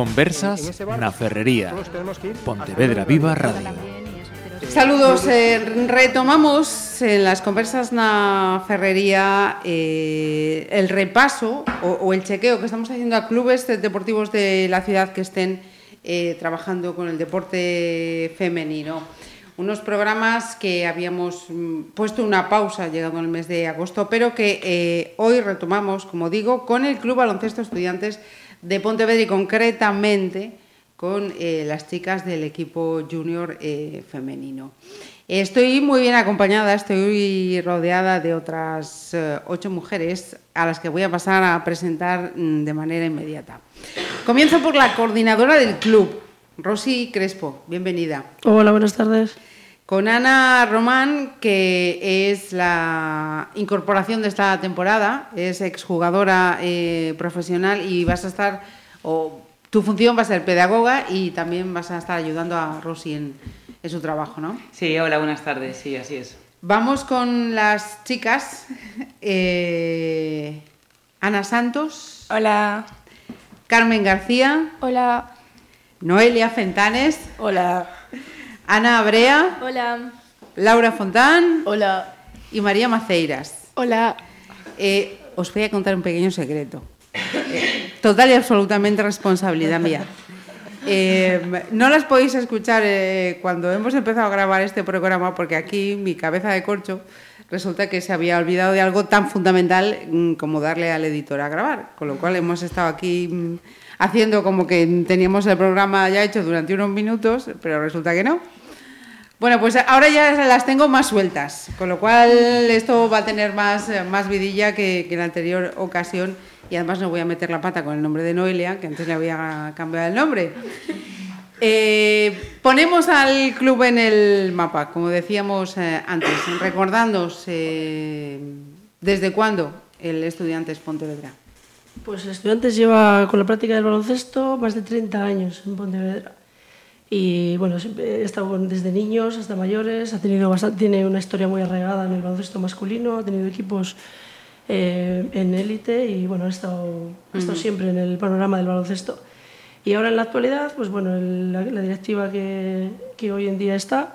Conversas na Ferrería. Pontevedra Viva Radio. Saludos, eh, retomamos en las conversas na Ferrería eh, el repaso o, o, el chequeo que estamos haciendo a clubes deportivos de la ciudad que estén eh, trabajando con el deporte femenino. Unos programas que habíamos mm, puesto una pausa llegando el mes de agosto, pero que eh, hoy retomamos, como digo, con el Club Baloncesto Estudiantes de Pontevedra y concretamente con eh, las chicas del equipo junior eh, femenino. Estoy muy bien acompañada, estoy rodeada de otras eh, ocho mujeres a las que voy a pasar a presentar mm, de manera inmediata. Comienzo por la coordinadora del club, Rosy Crespo. Bienvenida. Hola, buenas tardes. Con Ana Román, que es la incorporación de esta temporada, es exjugadora eh, profesional y vas a estar, o tu función va a ser pedagoga y también vas a estar ayudando a Rosy en, en su trabajo, ¿no? Sí, hola, buenas tardes, sí, así es. Vamos con las chicas. Eh, Ana Santos. Hola. Carmen García. Hola. Noelia Fentanes. Hola. Ana Abrea. Hola. Laura Fontán. Hola. Y María Maceiras. Hola. Eh, os voy a contar un pequeño secreto. Eh, total y absolutamente responsabilidad mía. Eh, no las podéis escuchar eh, cuando hemos empezado a grabar este programa porque aquí mi cabeza de corcho resulta que se había olvidado de algo tan fundamental mm, como darle al editor a grabar, con lo cual hemos estado aquí mm, haciendo como que teníamos el programa ya hecho durante unos minutos, pero resulta que no. Bueno, pues ahora ya las tengo más sueltas, con lo cual esto va a tener más, más vidilla que, que en la anterior ocasión y además no voy a meter la pata con el nombre de Noelia, que antes le había cambiado el nombre. Eh, ponemos al club en el mapa, como decíamos eh, antes, recordándonos eh, desde cuándo el Estudiantes Pontevedra. Pues el Estudiantes lleva con la práctica del baloncesto más de 30 años en Pontevedra. Y bueno, he estado desde niños hasta mayores, ha tenido bastante, tiene una historia muy arraigada en el baloncesto masculino, ha tenido equipos eh, en élite y bueno, he estado, he estado siempre en el panorama del baloncesto. Y ahora en la actualidad, pues bueno, el- la, la directiva que, que hoy en día está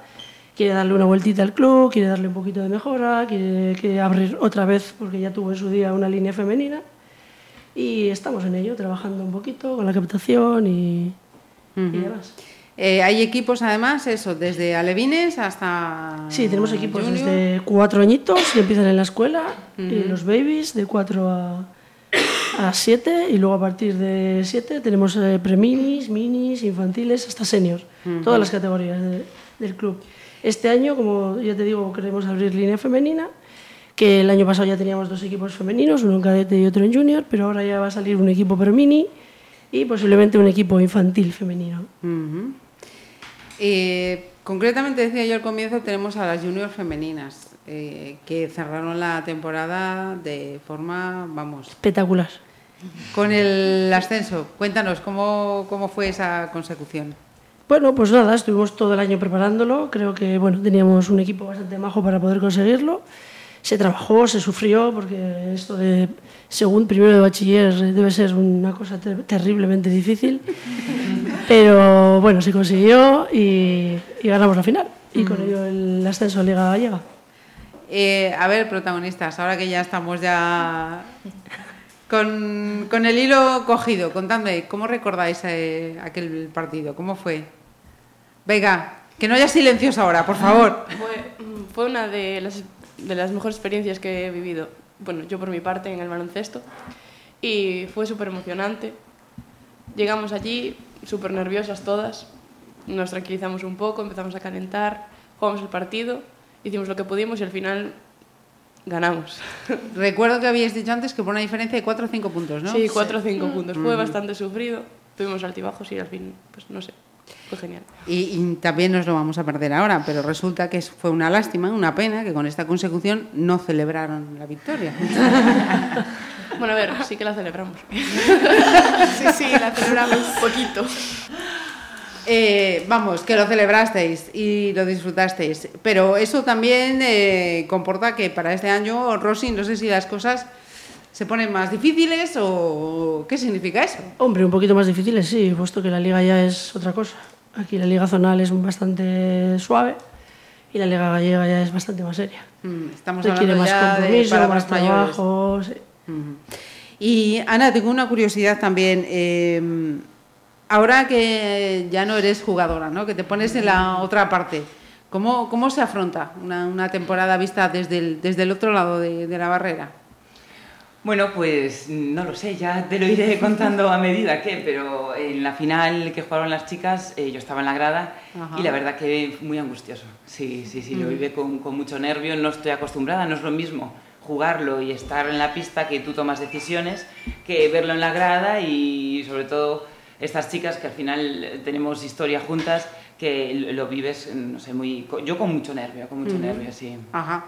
quiere darle una vueltita al club, quiere darle un poquito de mejora, quiere, quiere abrir otra vez, porque ya tuvo en su día una línea femenina. Y estamos en ello, trabajando un poquito con la captación y, y demás. Eh, hay equipos además, eso, desde alevines hasta... Sí, tenemos equipos junior. desde cuatro añitos que empiezan en la escuela y los babies de cuatro a, a siete y luego a partir de siete tenemos eh, preminis, minis, infantiles hasta senior, todas las categorías de- del club. Este año, como ya te digo, queremos abrir línea femenina, que el año pasado ya teníamos dos equipos femeninos, uno en cadete y otro en junior, pero ahora ya va a salir un equipo premini y posiblemente un equipo infantil femenino. Ujú. Eh, concretamente, decía yo al comienzo, tenemos a las juniors femeninas eh, que cerraron la temporada de forma, vamos, Espectacular. con el ascenso. Cuéntanos, ¿cómo, cómo fue esa consecución? Bueno, pues nada, estuvimos todo el año preparándolo. Creo que bueno, teníamos un equipo bastante majo para poder conseguirlo. Se trabajó, se sufrió, porque esto de según primero de bachiller debe ser una cosa ter- terriblemente difícil. Pero bueno, se consiguió y, y ganamos la final. Y con ello el ascenso a Liga Gallega. Eh, a ver, protagonistas, ahora que ya estamos ya con, con el hilo cogido, contadme, ¿cómo recordáis eh, aquel partido? ¿Cómo fue? Venga, que no haya silencios ahora, por favor. Fue, mm, fue una de las, de las mejores experiencias que he vivido, bueno, yo por mi parte en el baloncesto, y fue súper emocionante. Llegamos allí súper nerviosas todas, nos tranquilizamos un poco, empezamos a calentar, jugamos el partido, hicimos lo que pudimos y al final ganamos. Recuerdo que habíais dicho antes que por una diferencia de 4 o 5 puntos, ¿no? Sí, 4 o 5 puntos. Fue bastante sufrido, tuvimos altibajos y al fin, pues no sé, genial. Y, y también nos lo vamos a perder ahora, pero resulta que fue una lástima, una pena que con esta consecución no celebraron la victoria. Bueno, a ver, sí que la celebramos. sí, sí, la celebramos un poquito. Eh, vamos, que lo celebrasteis y lo disfrutasteis, pero eso también eh, comporta que para este año, Rosy, no sé si las cosas se ponen más difíciles o qué significa eso? Hombre, un poquito más difíciles, sí, puesto que la liga ya es otra cosa. Aquí la liga zonal es bastante suave y la liga gallega ya es bastante más seria. Mm, Estamos Requiere hablando más ya de compromiso, palabras más trabajo. sí. Ujú. Y Ana, tengo una curiosidad también. eh, ahora que ya no eres jugadora, ¿no? que te pones en la otra parte, ¿cómo, cómo se afronta una, una temporada vista desde el, desde el otro lado de, de la barrera? Bueno, pues no lo sé, ya te lo iré contando a medida que, pero en la final que jugaron las chicas, eh, yo estaba en la grada Ajá. y la verdad que muy angustioso. Sí, sí, sí, lo viví con, con mucho nervio, no estoy acostumbrada, no es lo mismo jugarlo y estar en la pista que tú tomas decisiones que verlo en la grada y sobre todo estas chicas que al final eh, tenemos historia juntas que lo vives, no sé, muy, yo con mucho nervio, con mucho nervio, sí. Ajá.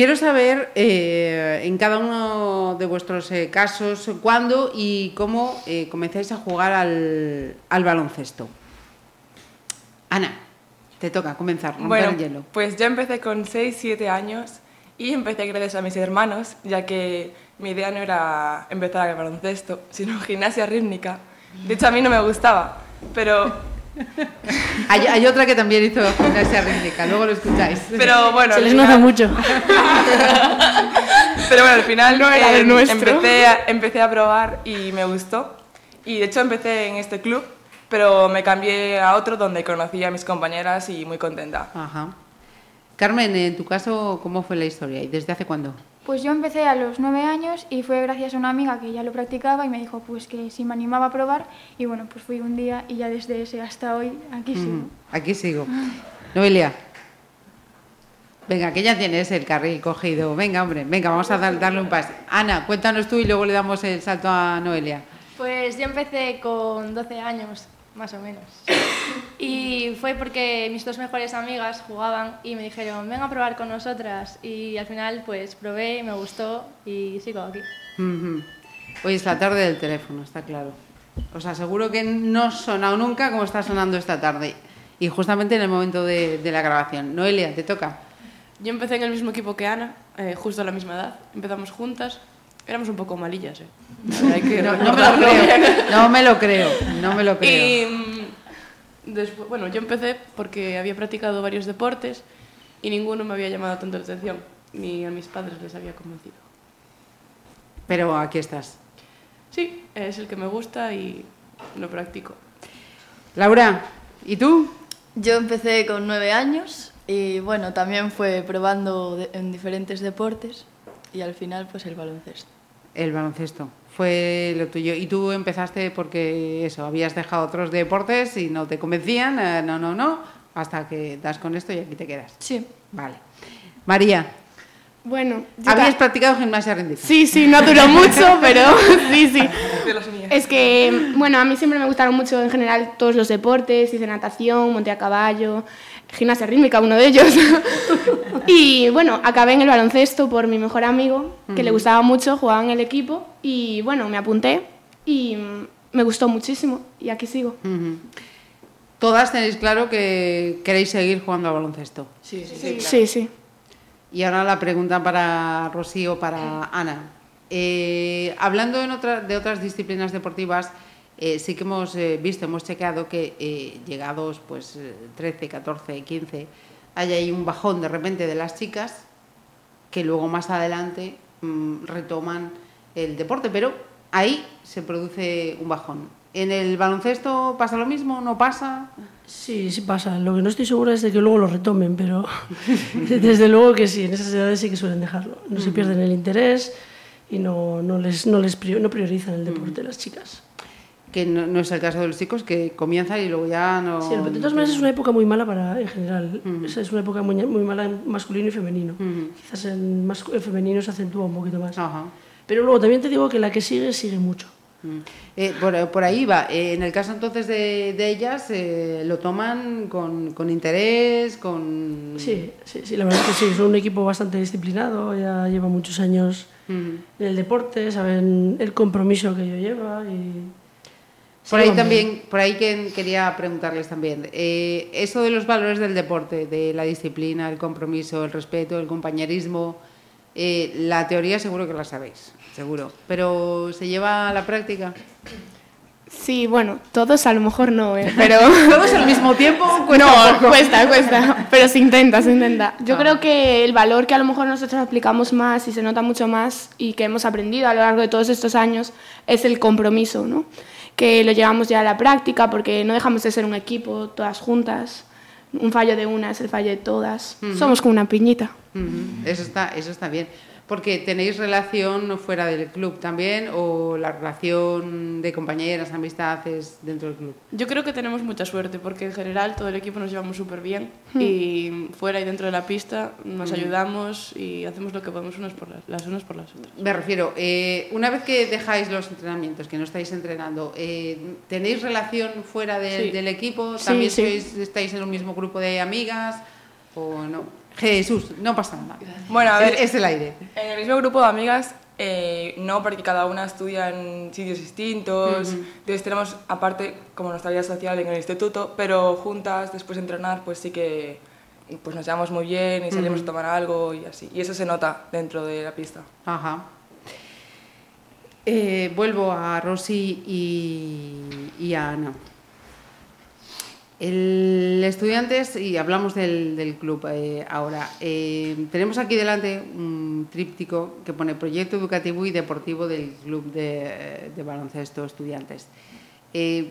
Quiero saber eh, en cada uno de vuestros eh, casos cuándo y cómo eh, comenzáis a jugar al, al baloncesto. Ana, te toca comenzar, romper Bueno, el hielo. pues yo empecé con 6, 7 años y empecé gracias a mis hermanos, ya que mi idea no era empezar a baloncesto, sino gimnasia rítmica. De hecho, a mí no me gustaba, pero, Hay, hay otra que también hizo gimnasia rítmica, luego lo escucháis. pero bueno, Se les nota mucho. Pero bueno, al final No era eh, nuestro. empecé, a, empecé a probar y me gustó. Y de hecho empecé en este club, pero me cambié a otro donde conocí a mis compañeras y muy contenta. Ajá. Carmen, en tu caso, ¿cómo fue la historia y desde hace cuándo? Pues yo empecé a los nueve años y fue gracias a una amiga que ya lo practicaba y me dijo pues que si me animaba a probar y bueno, pues fui un día y ya desde ese hasta hoy aquí sigo. Mm, Aquí sigo. Noelia. Venga, que ya tienes el carril cogido. Venga, hombre, venga, vamos a dar- darle un pase. Ana, cuéntanos tú y luego le damos el salto a Noelia. Pues yo empecé con 12 años, más o menos. Y fue porque mis dos mejores amigas jugaban y me dijeron, ven a probar con nosotras. Y al final pues probé, me gustó y sigo aquí. Hoy es la tarde del teléfono, está claro. Os aseguro que no ha sonado nunca como está sonando esta tarde. Y justamente en el momento de, de la grabación. Noelia, te toca. Yo empecé en el mismo equipo que Ana, eh, justo a la misma edad. Empezamos juntas. Éramos un poco malillas, ¿eh? Hay que No, no me lo creo. No me lo creo. No me lo creo. Y mm, después, bueno, yo empecé porque había practicado varios deportes y ninguno me había llamado tanto la atención, ni a mis padres les había convencido. Pero aquí estás. Sí, es el que me gusta y lo practico. Laura, ¿y tú? Yo empecé con nueve años y bueno, también fue probando en diferentes deportes y al final pues el baloncesto. El baloncesto. Fue lo tuyo. Y tú empezaste porque eso, habías dejado otros deportes y no te convencían, eh, no, no, no, hasta que das con esto y aquí te quedas. Sí. Vale. María, Bueno, habías practicado gimnasia rítmica. Sí, sí, no duró mucho, pero sí, sí. Es que, bueno, a mí siempre me gustaron mucho en general todos los deportes, hice natación, monté a caballo, gimnasia rítmica, uno de ellos. y bueno, acabé en el baloncesto por mi mejor amigo, que le gustaba mucho, jugaba en el equipo y bueno, me apunté y me gustó muchísimo y aquí sigo. Todas tenéis claro que queréis seguir jugando al baloncesto. Sí, sí, sí. Sí, sí. Y ahora la pregunta para Rocío, para Ana. Eh, hablando en otra- de otras disciplinas deportivas, eh, sí que hemos eh, visto, hemos chequeado que eh, llegados pues eh, 13, 14, 15, hay ahí un bajón de repente de las chicas que luego más adelante mm, retoman el deporte, pero ahí se produce un bajón. ¿En el baloncesto pasa lo mismo? ¿No pasa? Sí, sí pasa. Lo que no estoy segura es de que luego lo retomen, pero desde luego que sí, en esas edades sí que suelen dejarlo. No se pierden el interés y no, no les, no les prior- no priorizan el deporte las chicas. Que no, no es el caso de los chicos que comienzan y luego ya no... Sí, de todas maneras es una época muy mala para, en general. Es- Es una época muy, muy mala en masculino y femenino. Quizás en, femenino se acentúa un poquito más. Pero luego también te digo que la que sigue, sigue mucho. Eh, por, por ahí va. Eh, en el caso entonces de, de ellas, eh, lo toman con, con interés, con... Sí, sí, sí, la verdad es que sí, son un equipo bastante disciplinado, ya lleva muchos años en el deporte, saben el compromiso que ello lleva y... Por ahí también, por ahí que quería preguntarles también, eh, eso de los valores del deporte, de la disciplina, el compromiso, el respeto, el compañerismo, Eh, la teoría seguro que la sabéis, seguro. Pero ¿se lleva a la práctica? Sí, bueno, todos a lo mejor no, ¿eh? pero... ¿Todos al mismo tiempo? Cuesta no, poco. cuesta, cuesta, pero se intenta, se intenta. Yo Ah. creo que el valor que a lo mejor nosotros aplicamos más y se nota mucho más y que hemos aprendido a lo largo de todos estos años es el compromiso, ¿no? Que lo llevamos ya a la práctica porque no dejamos de ser un equipo, todas juntas. Un fallo de una es el fallo de todas. Somos como una piñita. Eso está, eso está bien. Porque tenéis relación fuera del club también o la relación de compañeras, amistades dentro del club. Yo creo que tenemos mucha suerte porque en general todo el equipo nos llevamos súper bien Hmm. y fuera y dentro de la pista nos Mm. ayudamos y hacemos lo que podemos unas por las, las unas por las otras. Me refiero, eh, una vez que dejáis los entrenamientos, que no estáis entrenando, eh, ¿tenéis relación fuera del- Sí. del equipo? Sí, ¿También sí. sois- estáis en un mismo grupo de amigas o no? Jesús, no pasa nada. Bueno, a Es- ver. Es el aire. En el mismo grupo de amigas, eh, no, porque cada una estudia en sitios distintos. Ujú. Entonces tenemos, aparte, como nuestra vida social en el instituto, pero juntas, después de entrenar, pues sí que pues nos llevamos muy bien y salimos a tomar algo y así. Y eso se nota dentro de la pista. Ajá. Eh, vuelvo a Rosy y, y a Ana. El estudiantes, y hablamos del, club eh, ahora, eh, tenemos aquí delante un tríptico que pone Proyecto Educativo y Deportivo del Club de, de Baloncesto Estudiantes. Eh,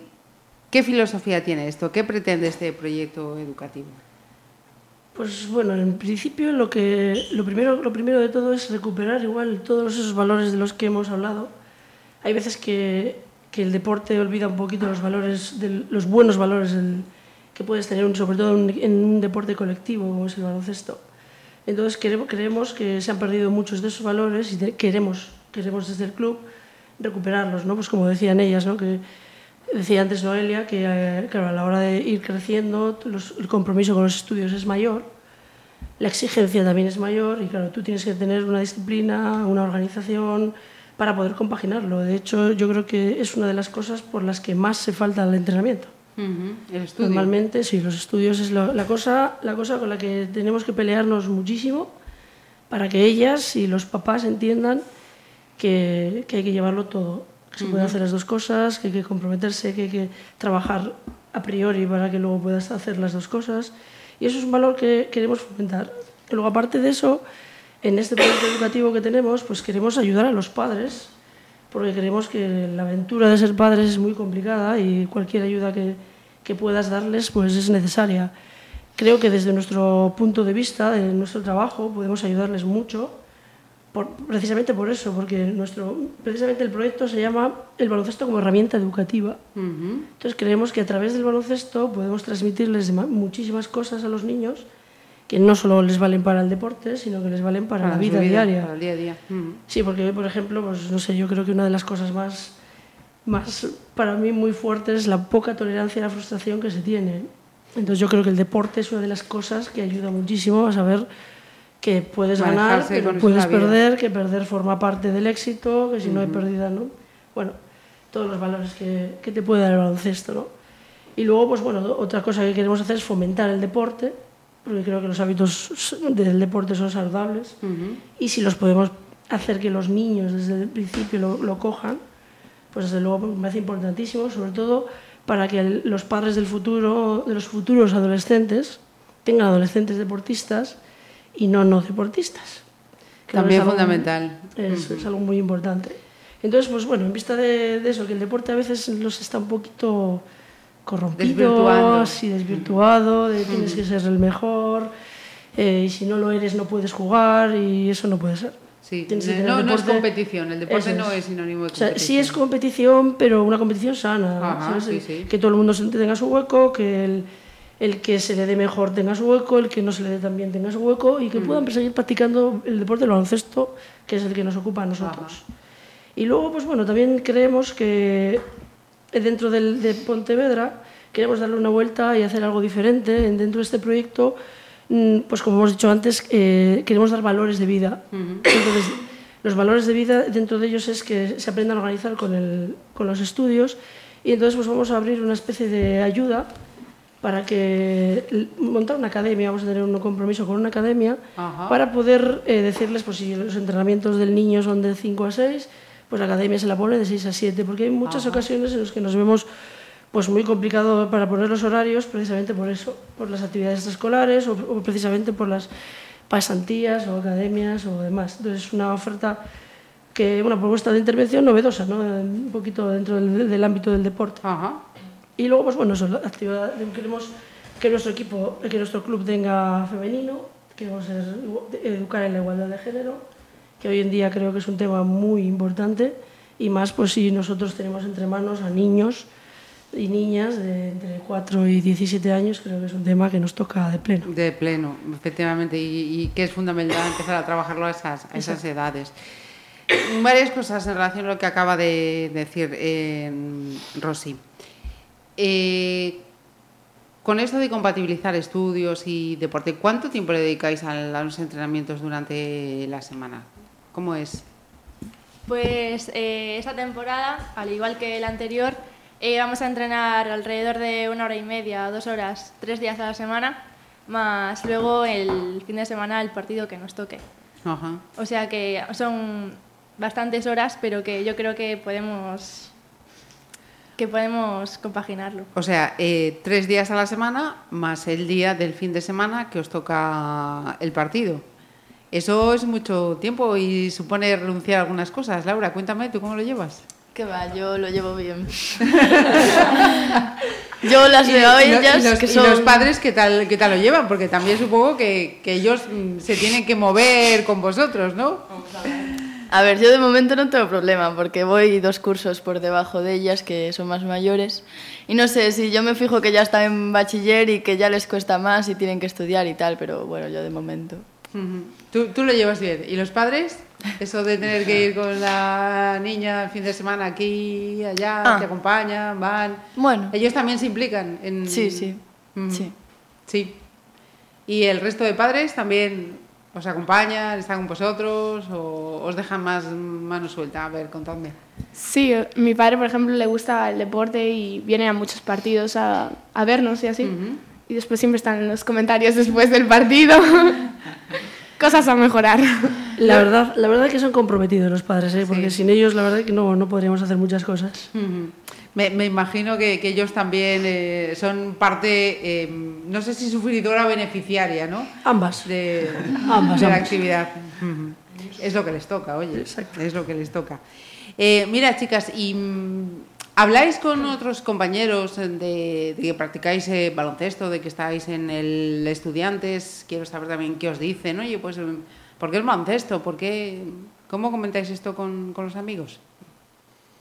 ¿Qué filosofía tiene esto? ¿Qué pretende este proyecto educativo? Pues bueno, en principio lo que lo primero, lo primero de todo es recuperar igual todos esos valores de los que hemos hablado. Hay veces que, que el deporte olvida un poquito los valores, del- los buenos valores del- que puedes tener, un- sobre todo en, un deporte colectivo como es el baloncesto. Entonces creemos que se han perdido muchos de esos valores y queremos, queremos desde el club recuperarlos, ¿no? Pues como decían ellas, ¿no? Que decía antes Noelia que eh, claro, a la hora de ir creciendo los- el compromiso con los estudios es mayor, la exigencia también es mayor y claro, tú tienes que tener una disciplina, una organización para poder compaginarlo. De hecho, yo creo que es una de las cosas por las que más se falta al entrenamiento. El estudio. Normalmente, sí, los estudios es la, cosa, la cosa con la que tenemos que pelearnos muchísimo para que ellas y los papás entiendan que, que hay que llevarlo todo, que se pueden Ujú. hacer las dos cosas, que hay que comprometerse, que hay que trabajar a priori para que luego puedas hacer las dos cosas. Y eso es un valor que queremos fomentar. Y luego, aparte de eso, en este proyecto educativo que tenemos, pues queremos ayudar a los padres, porque creemos que la aventura de ser padres es muy complicada y cualquier ayuda que, que puedas darles pues es necesaria. Creo que desde nuestro punto de vista, de nuestro trabajo, podemos ayudarles mucho, por- precisamente por eso, porque nuestro, precisamente el proyecto se llama el baloncesto como herramienta educativa. Ujú. Entonces creemos que a través del baloncesto podemos transmitirles muchísimas cosas a los niños que no solo les valen para el deporte, sino que les valen para, la vida, diaria. Para el día a día. Ujú. Sí, porque por ejemplo, pues no sé, yo creo que una de las cosas más, más para mí muy fuertes es la poca tolerancia a la frustración que se tiene. Entonces yo creo que el deporte es una de las cosas que ayuda muchísimo a saber que puedes ganar, que puedes perder, que perder forma parte del éxito, que si no hay pérdida, ¿no? Bueno, todos los valores que, que te puede dar el baloncesto, ¿no? Y luego, pues bueno, otra cosa que queremos hacer es fomentar el deporte, porque creo que los hábitos del deporte son saludables. Ujú. Y si los podemos hacer que los niños desde el principio lo, lo cojan, pues desde luego me parece importantísimo, sobre todo para que el- los padres del futuro, de los futuros adolescentes, tengan adolescentes deportistas y no no deportistas. También es algo- fundamental. Es, Ujú. es algo muy importante. Entonces, pues bueno, en vista de, de eso, que el deporte a veces los está un poquito corrompido, Desvirtuando. así desvirtuado, de tienes que ser el mejor, eh, y si no lo eres no puedes jugar, y eso no puede ser. Sí, Tienes que no, tener no es deporte- competición, el deporte no es sinónimo de O sea, competición. sí es competición, pero una competición sana. Ajá, sí, sí. Que todo el mundo tenga su hueco, que el, el que se le dé mejor tenga su hueco, el que no se le dé tan bien tenga su hueco y que Mm. puedan seguir practicando el deporte del baloncesto, que es el que nos ocupa a nosotros. Y luego, pues bueno, también creemos que dentro del, de Pontevedra queremos darle una vuelta y hacer algo diferente. En- Dentro de este proyecto, mm, pues como hemos dicho antes, eh, queremos dar valores de vida. Entonces, los valores de vida dentro de ellos es que se aprendan a organizar con, el, con los estudios y entonces pues vamos a abrir una especie de ayuda para que montar una academia, vamos a tener un compromiso con una academia Ajá. para poder eh, decirles pues si los entrenamientos del niño son de 5 a 6, pues la academia se la pone de 6 a 7, porque hay muchas ocasiones en las que nos vemos pues muy complicado para poner los horarios precisamente por eso, por las actividades extraescolares o, o precisamente por las pasantías o academias o demás. Entonces es una oferta que una propuesta de intervención novedosa, ¿no? un poquito dentro del, del ámbito del deporte. Ajá. Y luego, pues bueno, eso, la actividad, queremos que nuestro equipo, que nuestro club tenga femenino, queremos educar en la igualdad de género, que hoy en día creo que es un tema muy importante, y más pues si nosotros tenemos entre manos a niños y niñas de entre 4 y 17 años, creo que es un tema que nos toca de pleno. De pleno, efectivamente, y, y que es fundamental empezar a trabajarlo a esas, a esas edades. Varias cosas en relación a lo que acaba de decir eh, Rosy. Eh, con esto de compatibilizar estudios y deporte, ¿cuánto tiempo le dedicáis a, a los entrenamientos durante la semana? ¿Cómo es? Pues eh, esta temporada, al igual que la anterior, eh, vamos a entrenar alrededor de una hora y media, dos horas, tres días a la semana, más luego el fin de semana el partido que nos toque. Ajá. O sea que son bastantes horas, pero que yo creo que podemos que podemos compaginarlo. O sea, eh, tres días a la semana más el día del fin de semana que os toca el partido. Eso es mucho tiempo y supone renunciar a algunas cosas. Laura, cuéntame, ¿tú cómo lo llevas? Que va, yo lo llevo bien. yo las veo a y ellas y los, que y son... los padres, ¿qué tal, ¿qué tal lo llevan? Porque también supongo que, que ellos mm, se tienen que mover con vosotros, ¿no? A ver, yo de momento no tengo problema porque voy dos cursos por debajo de ellas que son más mayores y no sé si yo me fijo que ya están en bachiller y que ya les cuesta más y tienen que estudiar y tal, pero bueno, yo de momento. ¿Tú, tú lo llevas bien. ¿Y los padres? Eso de tener que ir con la niña el fin de semana aquí, allá, Ah. te acompañan, van. Bueno, Ellos también se implican en. sí, sí, sí. Sí. ¿Y el resto de padres también os acompañan, están con vosotros o os dejan más mano suelta? A ver, contadme. Sí, mi padre, por ejemplo, le gusta el deporte y viene a muchos partidos a, a vernos y así. Y después siempre están en los comentarios después del partido. Cosas a mejorar. La verdad, la verdad que son comprometidos los padres, ¿eh? porque sin ellos la verdad que no, no podríamos hacer muchas cosas. Me, me imagino que, que ellos también eh, son parte, eh, no sé si sufridora o beneficiaria, ¿no? Ambas. De, Ambas, de la actividad. Es lo que les toca, oye. Es lo que les toca. Eh, mira, chicas, y mm, habláis con otros compañeros de, de que practicáis eh, baloncesto, de que estáis en el estudiantes. Quiero saber también qué os dicen. Oye, pues, mm, ¿por qué el baloncesto? ¿Por qué? ¿Cómo comentáis esto con, con los amigos?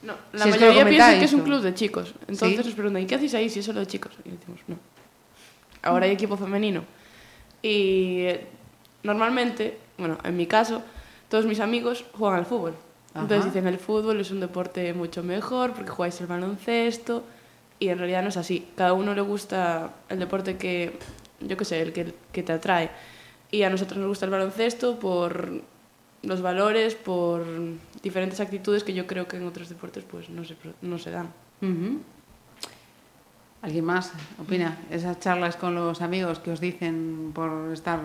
No, la Si mayoría piensa que es un club de chicos. Entonces Sí. nos preguntan, ¿y qué hacéis ahí si es solo de chicos? Y decimos, no. Ahora hay equipo femenino. Y eh, normalmente, bueno, en mi caso, todos mis amigos juegan al fútbol. Entonces Ajá. dicen, el fútbol es un deporte mucho mejor porque jugáis el baloncesto. Y en realidad no es así. Cada uno le gusta el deporte que, yo qué sé, el que, que te atrae. Y a nosotros nos gusta el baloncesto por los valores, por diferentes actitudes que yo creo que en otros deportes pues no se, no se dan. Ujú. ¿Alguien más opina? Esas charlas con los amigos que os dicen por estar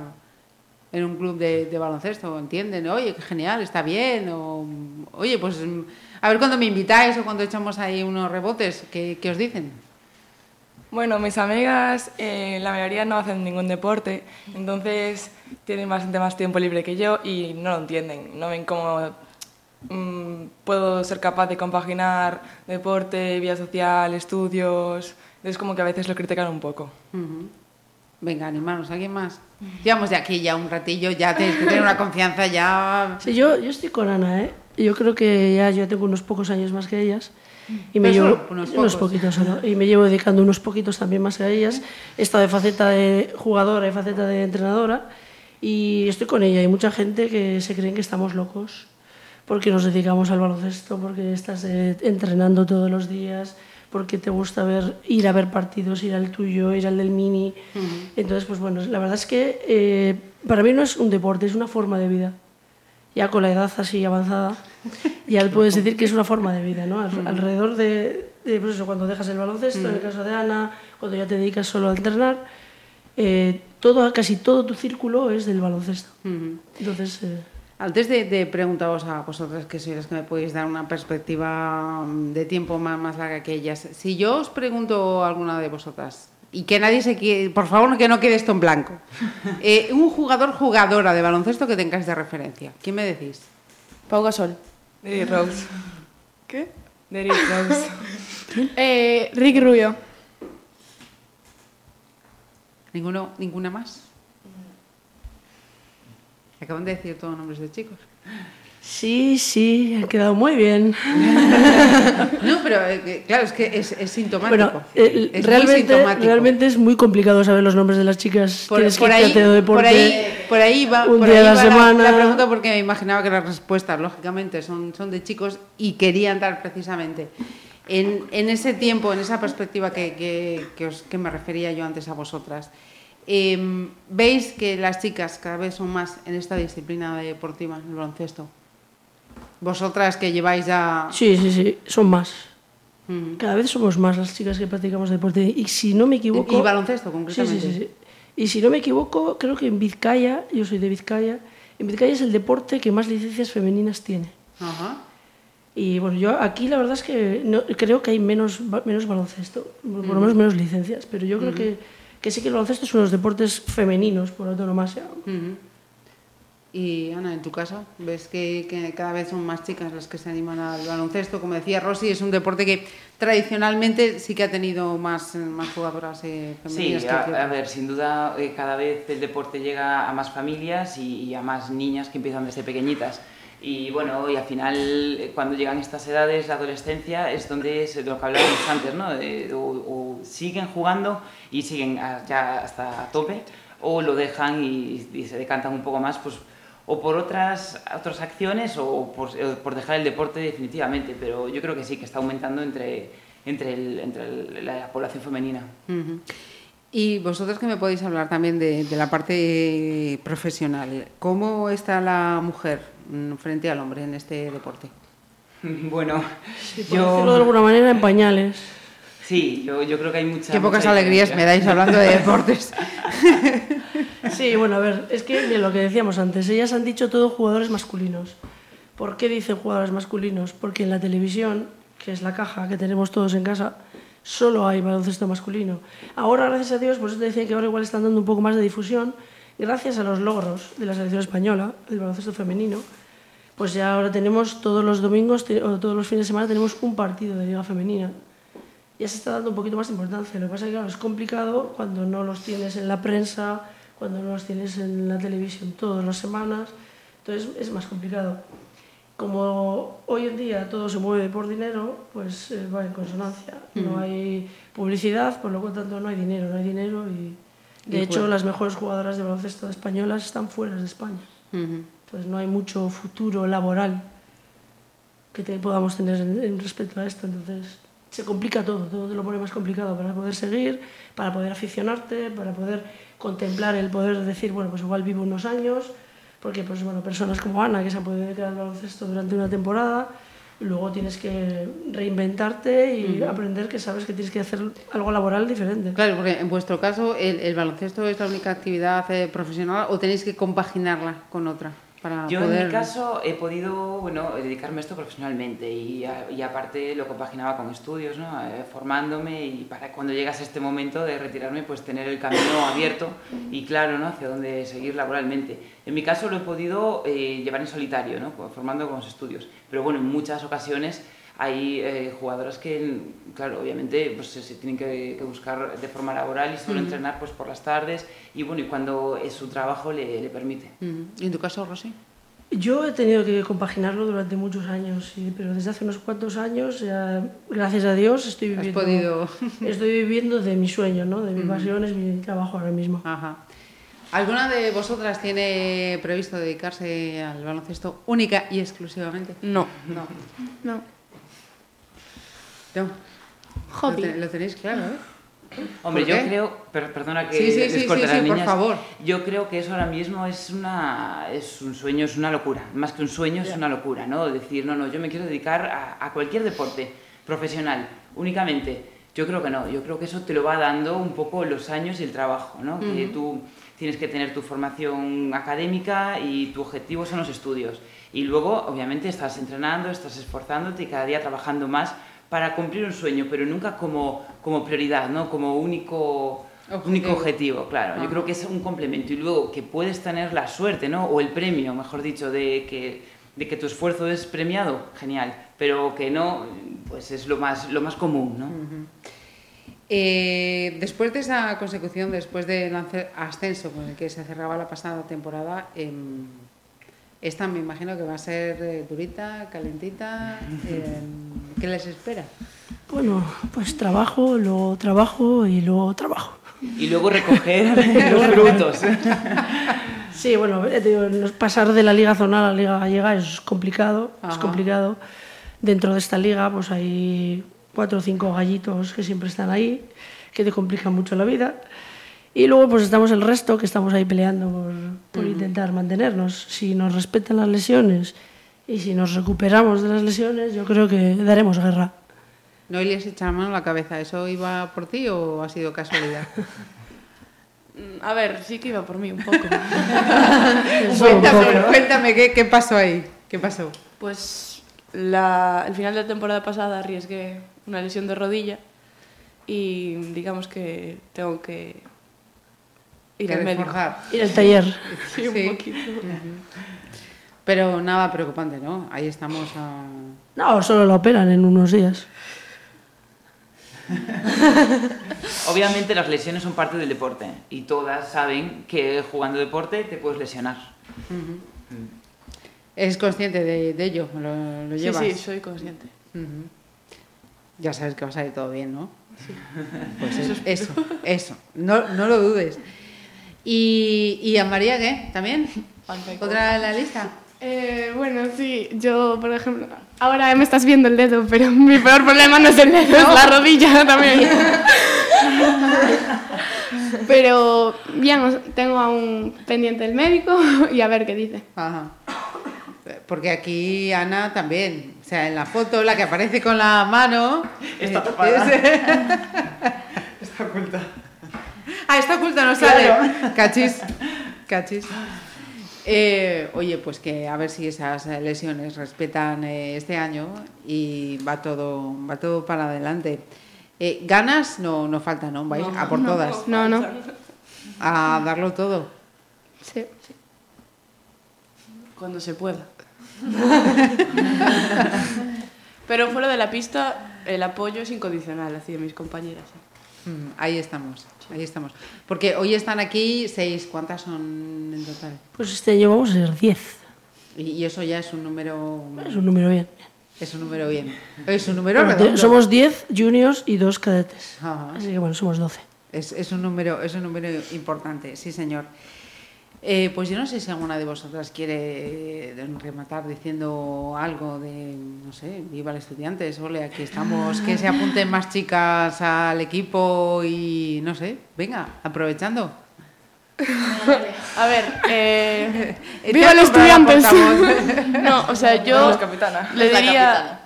en un club de, de baloncesto, ¿entienden? Oye, qué genial, está bien. O, oye, pues a ver cuando me invitáis o cuando echamos ahí unos rebotes, ¿qué, qué os dicen? Bueno, mis amigas, eh, la mayoría no hacen ningún deporte, entonces tienen bastante más tiempo libre que yo y no lo entienden. No ven cómo mm, puedo ser capaz de compaginar deporte, vida social, estudios. Es como que a veces lo critican un poco. Ujú. Venga, animaros, ¿alguien más? Llevamos de aquí ya un ratillo, ya tenéis que tener una confianza ya... Sí, yo, yo estoy con Ana, ¿eh? Yo creo que ya yo tengo unos pocos años más que ellas. Y me llevo unos unos, poquitos solo, y me llevo dedicando unos poquitos también más que a ellas. He estado de faceta de jugadora y faceta de entrenadora y estoy con ella. Hay mucha gente que se creen que estamos locos porque nos dedicamos al baloncesto, porque estás eh, entrenando todos los días, porque te gusta ver, ir a ver partidos, ir al tuyo, ir al del mini. Entonces, pues bueno, la verdad es que eh, para mí no es un deporte, es una forma de vida. Ya con la edad así avanzada, ya puedes decir que es una forma de vida, ¿no? Al- Alrededor de, eh, pues eso, cuando dejas el baloncesto, en el caso de Ana, cuando ya te dedicas solo a entrenar, eh, todo, casi todo tu círculo es del baloncesto. Entonces, eh, Antes de, de preguntaros a vosotras, que sois las que me podéis dar una perspectiva mm, de tiempo más, más larga que ellas, si yo os pregunto a alguna de vosotras, y que nadie se quede, por favor, que no quede esto en blanco, eh, un jugador, jugadora de baloncesto que tengáis de referencia, ¿quién me decís? Pau Gasol. Derrick Rose. ¿Qué? Derrick Rose. Eh, Ricky Rubio. ¿Ninguno, ¿Ninguna más? Acaban de decir todos nombres de chicos. sí, sí, ha quedado muy bien. No, pero eh, claro, es que es, es sintomático. Bueno, eh, es realmente, sintomático. realmente es muy complicado saber los nombres de las chicas. Por, por que ahí, Deporte. por ahí, por ahí va, un por día ahí a la va semana. la pregunta porque me imaginaba que las respuestas, lógicamente, son, son de chicos y querían dar precisamente en, en ese tiempo, en esa perspectiva que, que, que os- que me refería yo antes a vosotras. Em, ¿Veis que las chicas cada vez son más en esta disciplina deportiva, el baloncesto? Vosotras que lleváis ya... Sí, sí, sí, son más. Mm. Cada vez somos más las chicas que practicamos deporte. Y si no me equivoco. Y baloncesto, concretamente. sí, sí, sí. Y si no me equivoco, creo que en Vizcaya, yo soy de Vizcaya, en Vizcaya es el deporte que más licencias femeninas tiene. Ajá. Y bueno, yo aquí la verdad es que no, creo que hay menos, menos baloncesto, por lo menos menos licencias, pero yo creo que, que sí que el baloncesto es uno de los deportes femeninos por autonomasia. Ujú. Y Ana, en tu caso, ves que, que cada vez son más chicas las que se animan al baloncesto. Como decía Rosy, es un deporte que tradicionalmente sí que ha tenido más, más jugadoras eh, Sí, femeninas. que- a, que- a ver, sin duda eh, cada vez el deporte llega a más familias y, y a más niñas que empiezan desde pequeñitas. Y bueno, y al final eh, cuando llegan estas edades, la adolescencia, es donde es lo que hablábamos antes, ¿no? De- o, o siguen jugando y siguen a- ya hasta a tope, o lo dejan y, y se decantan un poco más, pues o por otras, otras acciones o por, o por dejar el deporte definitivamente, pero yo creo que sí, que está aumentando entre, entre, el- entre el- la población femenina. Ujú. Y vosotros que me podéis hablar también de, de la parte profesional. ¿Cómo está la mujer mm, frente al hombre en este deporte? Bueno, Por decirlo de alguna manera, en pañales. Sí, yo, yo creo que hay mucha. Qué pocas mucha alegrías diferencia. me dais hablando de deportes. Sí, bueno, a ver, es que de lo que decíamos antes, ellas han dicho todo jugadores masculinos. ¿Por qué dicen jugadores masculinos? Porque en la televisión, que es la caja que tenemos todos en casa, solo hay baloncesto masculino. Ahora, gracias a Dios, por eso te decía que ahora igual están dando un poco más de difusión, gracias a los logros de la selección española, del baloncesto femenino, pues ya ahora tenemos todos los domingos o todos los fines de semana tenemos un partido de liga femenina. Ya se está dando un poquito más de importancia. Lo que pasa es que claro, es complicado cuando no los tienes en la prensa, cuando no los tienes en la televisión todas las semanas. Entonces es más complicado. Como hoy en día todo se mueve por dinero, pues eh, va en consonancia. No hay publicidad, por lo tanto no hay dinero, no hay dinero y de Y hecho las mejores jugadoras de baloncesto españolas están fuera de España. Ujú. Entonces no hay mucho futuro laboral que te- podamos tener en, en respecto a esto. Entonces se complica todo, todo te lo pone más complicado para poder seguir, para poder aficionarte, para poder contemplar el poder decir, bueno, pues igual vivo unos años, porque pues bueno, personas como Ana que se han podido dedicar al baloncesto durante una temporada, luego tienes que reinventarte y aprender que sabes que tienes que hacer algo laboral diferente. Claro, porque en vuestro caso, ¿el, el baloncesto es la única actividad eh, profesional o tenéis que compaginarla con otra? Para Yo poder... en mi caso he podido bueno, dedicarme a esto profesionalmente y, a- y aparte lo compaginaba con estudios, ¿no? Eh, formándome y para cuando llegas a este momento de retirarme pues tener el camino abierto y claro ¿no? hacia dónde seguir laboralmente. En mi caso lo he podido eh, llevar en solitario, ¿no? Formando con los estudios, pero bueno, en muchas ocasiones hay eh, jugadoras que, claro, obviamente pues, se, se tienen que, que buscar de forma laboral y solo entrenar pues, por las tardes y bueno, y cuando eh, su trabajo le, le permite. Ujú. ¿Y en tu caso, Rosy? Yo he tenido que compaginarlo durante muchos años, sí, pero desde hace unos cuantos años, ya, gracias a Dios, estoy Has viviendo, podido... estoy viviendo de mi sueño, ¿no? de mi pasión, es mi trabajo ahora mismo. Ajá. ¿Alguna de vosotras tiene previsto dedicarse al baloncesto única y exclusivamente? No. No. No. No. Hobby. Lo, te- lo tenéis claro, ¿eh? Hombre, ¿Por yo qué? creo, per- perdona que Sí, sí, les sí, corte sí, las sí, por niñas. favor. Yo creo que eso ahora mismo es una es un sueño, es una locura. Más que un sueño, es una locura, ¿no? Decir, no, no, yo me quiero dedicar a, a cualquier deporte profesional únicamente. Yo creo que no, yo creo que eso te lo va dando un poco los años y el trabajo, ¿no? Que tú tienes que tener tu formación académica y tu objetivo son los estudios. Y luego, obviamente, estás entrenando, estás esforzándote y cada día trabajando más para cumplir un sueño, pero nunca como, como prioridad, ¿no? Como único objetivo, único objetivo claro. Yo creo que es un complemento. Y luego que puedes tener la suerte, ¿no? O el premio, mejor dicho, de que, de que tu esfuerzo es premiado, genial. Pero que no, pues es lo más, lo más común, ¿no? Eh, después de esa consecución, después del ascenso con el que se cerraba la pasada temporada, eh, esta me imagino que va a ser eh, durita, calentita. Eh, ¿Qué les espera? Bueno, pues trabajo, luego trabajo y luego trabajo. Y luego recoger los frutos. Sí, bueno, digo, pasar de la liga zonal a la liga gallega es complicado, es complicado. Dentro de esta liga pues hay cuatro o cinco gallitos que siempre están ahí, que te complican mucho la vida. Y luego pues estamos el resto que estamos ahí peleando por, por intentar mantenernos. Si nos respetan las lesiones y si nos recuperamos de las lesiones, yo creo que daremos guerra. ¿No le has echado mano a la cabeza? ¿Eso iba por ti o ha sido casualidad? A ver, sí que iba por mí un poco. cuéntame, cuéntame ¿qué, ¿qué, pasó ahí? ¿Qué pasó? Pues la, el final de la temporada pasada arriesgué una lesión de rodilla y digamos que tengo que ir al médico. Ir al taller. Sí, un poquito. Pero nada preocupante, ¿no? Ahí estamos a... No, solo lo operan en unos días. Obviamente las lesiones son parte del deporte y todas saben que jugando deporte te puedes lesionar. ¿Es consciente de, ello? ¿Lo, lo llevas? Sí, sí, soy consciente. Ya sabes que va a salir todo bien, ¿no? Sí. Pues eso, eso, eso. No, no lo dudes. ¿Y, ¿Y, a María qué? ¿También? ¿Otra en la lista? Eh, bueno, sí, yo, por ejemplo, ahora me estás viendo el dedo, pero mi peor problema no es el dedo, es la rodilla también. pero bien, tengo aún pendiente el médico y a ver qué dice. Ajá. Porque aquí Ana también, sea, en la foto, la que aparece con la mano... Está eh, tapada. está oculta. Ah, está oculta, no sale. Cachis. Cachis. Eh, oye, pues que a ver si esas lesiones respetan eh, este año y va todo, va todo para adelante. Eh, ganas no, no falta, ¿no? Vais a por todas. No, no. A darlo todo. Sí. Cuando se pueda. Pero fuera de la pista, el apoyo es incondicional hacia mis compañeras. Mm, ahí estamos, ahí estamos. Porque hoy están aquí seis, ¿cuántas son en total? Pues este año vamos a ser diez. Y, eso ya es un número... Es un número bien. Es un número bien. Es un número redondo. Somos diez juniors y dos cadetes. Así que bueno, somos doce. Es, es, un número, es un número importante, sí señor. Eh, pues yo no sé si alguna de vosotras quiere eh, rematar diciendo algo de, no sé, viva el estudiante, ole, aquí estamos, que se apunten más chicas al equipo y no sé, venga, aprovechando. A ver, eh, ¡Viva los estudiantes! no, o sea, yo le diría...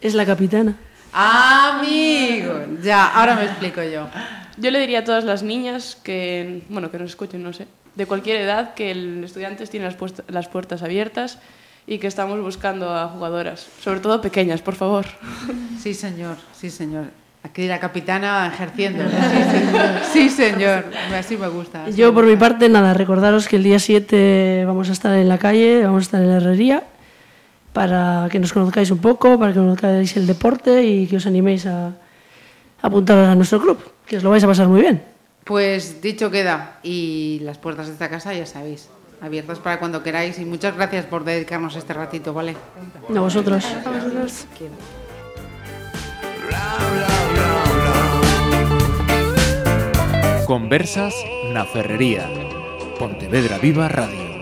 Es la capitana. Amigo, ya, ahora me explico yo. Yo le diría a todas las niñas que, bueno, que nos escuchen, no sé, de cualquier edad que el estudiantes tiene las, las puertas abiertas y que estamos buscando a jugadoras, sobre todo pequeñas, por favor. Sí, señor, sí, señor. Aquí la capitana ejerciendo. Sí, señor. Así me gusta. Yo, por mi parte, nada, recordaros que el día 7 vamos a estar en la calle, vamos a estar en la herrería, para que nos conozcáis un poco, para que conozcáis el deporte y que os animéis a, a apuntaros a nuestro club, que os lo vais a pasar muy bien. Pues dicho queda, y las puertas de esta casa ya sabéis, abiertas para cuando queráis, y muchas gracias por dedicarnos este ratito, ¿vale? A vosotros. A vosotros. Conversas na Ferrería. Pontevedra Viva Radio.